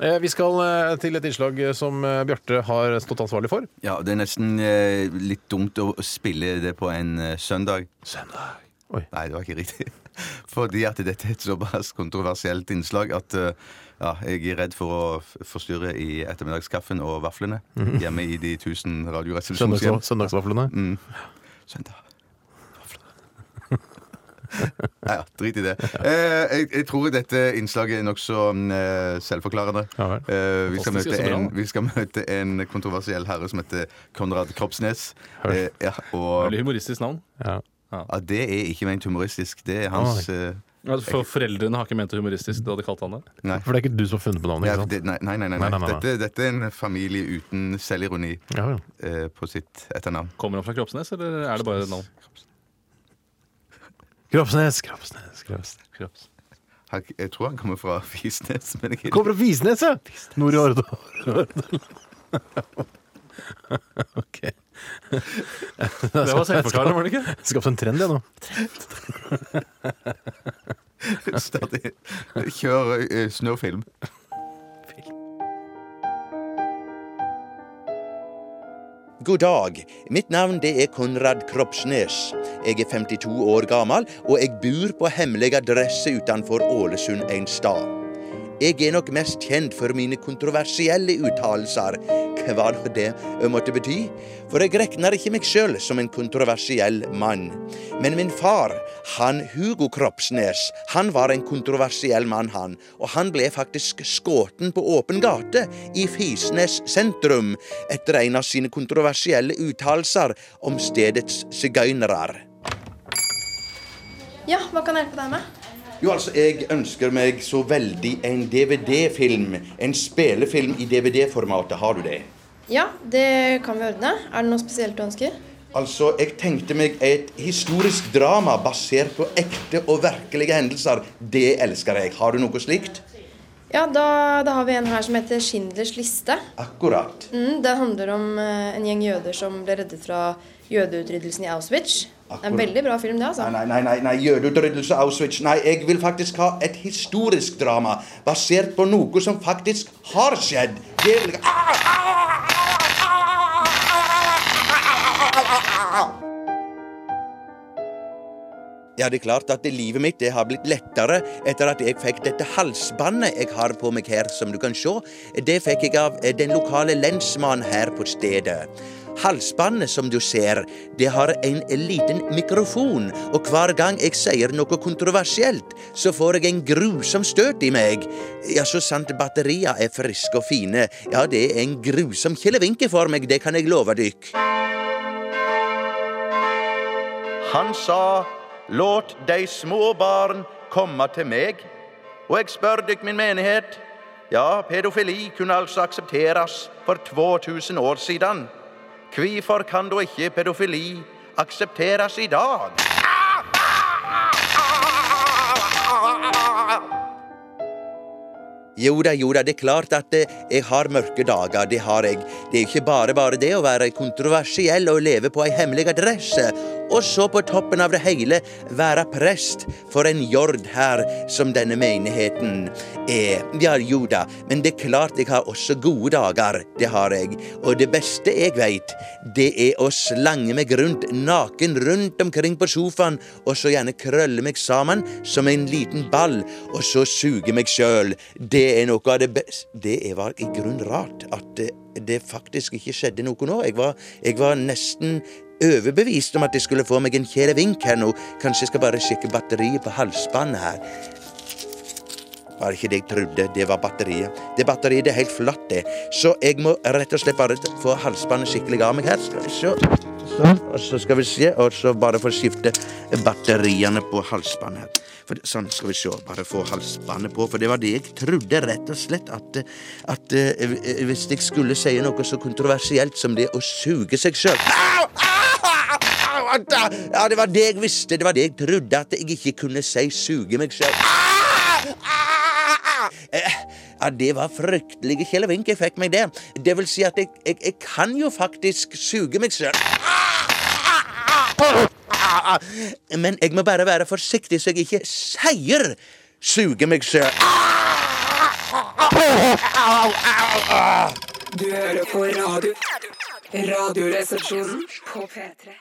Eh, Vi skal eh, til et innslag som eh, Bjarte har stått ansvarlig for. Ja, det er nesten eh, litt dumt å spille det på en eh, søndag. Søndag. Oi. Nei, det var ikke riktig. Fordi at dette er et såpass kontroversielt innslag at eh, ja, jeg er redd for å f- forstyrre i ettermiddagskaffen og vaflene hjemme i de tusen radioresepsjonshjem. Søndags, søndagsvaflene. Mm. Søndag. Nei, ja, drit i det. Eh, jeg, jeg tror dette innslaget er nokså eh, selvforklarende. Ja. Eh, vi, skal møte en, vi skal møte en kontroversiell herre som heter Konrad Kropsnes. Eh, ja, og Veldig humoristisk navn. Ja. ja, det er ikke ment humoristisk. Det er hans Altså, for Foreldrene har ikke ment det humoristisk Du hadde kalt han det. Nei. For det er ikke du som har funnet på navnet? Ja, ikke sant? det, nei, nei, nei, nei, Nei, nei, nei, nei. Dette, dette er en familie uten selvironi Ja, ja. eh, på sitt etternavn. Kommer han fra Kroppsnes, eller er det bare et navn? Kroppsnes, Kroppsnes, Kroppsnes. Kroppsnes. Han, jeg tror han kommer fra Fisnes. Men jeg, Kommer fra Visnes, ja! Nord i Hordaland. OK. Det var selvforklarende, var det ikke? Skapt en trend, jeg nå. stadig kjører snøfilm. God dag. Mitt navn det er Konrad Kroppsnes. Jeg er 52 år gammel, og jeg bor på hemmelig adresse utenfor Ålesund en stad. Jeg er nok mest kjent for mine kontroversielle uttalelser, hva nå det måtte bety, for jeg regner ikke meg sjøl som en kontroversiell mann. Men min far, han Hugo Kroppsnes, han var en kontroversiell mann, han, og han ble faktisk skutt på åpen gate i Fisnes sentrum etter en av sine kontroversielle uttalelser om stedets sigøynere. Ja, hva kan jeg hjelpe deg med? Jo, altså, jeg ønsker meg så veldig en DVD-film. En spillefilm i DVD-formatet. Har du det? Ja, det kan vi ordne. Er det noe spesielt du ønsker? Altså, jeg tenkte meg et historisk drama basert på ekte og virkelige hendelser. Det elsker jeg. Har du noe slikt? Ja, da, da har vi en her som heter Schindlers liste. Akkurat. Mm, den handler om eh, en gjeng jøder som ble reddet fra jødeutryddelsen i Auschwitz. Er en veldig bra film, det, altså. Nei, nei, nei, nei, jødeutryddelse Auschwitz. Nei, jeg vil faktisk ha et historisk drama basert på noe som faktisk har skjedd. Det jeg... Ja, det er klart at livet mitt det har blitt lettere etter at jeg fikk dette halsbåndet jeg har på meg her, som du kan se. Det fikk jeg av eh, den lokale lensmannen her på stedet. Halsbåndet, som du ser, det har en liten mikrofon, og hver gang jeg sier noe kontroversielt, så får jeg en grusom støt i meg. Ja, så sant batteriene er friske og fine. Ja, det er en grusom killevinke for meg, det kan jeg love dykk. Han sa, låt de små barn komme til meg. Og jeg spør dykk min menighet, ja, pedofili kunne altså aksepteres for 2000 år siden. Hvorfor kan da ikke pedofili aksepteres i dag? Jo da, jo da, det er klart at eh, jeg har mørke dager, det har jeg. Det er ikke bare bare det å være kontroversiell og leve på ei hemmelig adresse, og så på toppen av det hele være prest for en jord her som denne menigheten er. Ja, jo da, men det er klart jeg har også gode dager, det har jeg. Og det beste jeg veit, det er å slange meg rundt naken rundt omkring på sofaen, og så gjerne krølle meg sammen som en liten ball, og så suge meg sjøl. Det er noe av det beste Det var i grunnen rart at det faktisk ikke skjedde noe nå. Jeg var, jeg var nesten overbevist om at jeg skulle få meg en kjære vink her nå. Kanskje jeg skal bare sjekke batteriet på halsbåndet her. Var ikke det jeg trodde. Det var batteriet. Det batteriet det er helt flatt, det. Så jeg må rett og slett bare få halsbåndet skikkelig av meg her. Skal vi se. Sånn. Og så skal vi se, og så bare få skifte batteriene på halsbåndet her. For, sånn, skal vi se. Bare få halsbåndet på. For det var det jeg trodde, rett og slett. At, at uh, hvis jeg skulle si noe så kontroversielt som det å suge seg sjøl! Ja, det var det jeg visste. Det var det jeg trodde. At jeg ikke kunne si suge meg sjøl. Ja, det var fryktelige kjelevink jeg fikk meg det. Det vil si at jeg, jeg, jeg kan jo faktisk suge meg sjøl. Men jeg må bare være forsiktig så jeg ikke sier suge meg sjøl. Du hører på radio. Radioresepsjonen på P3.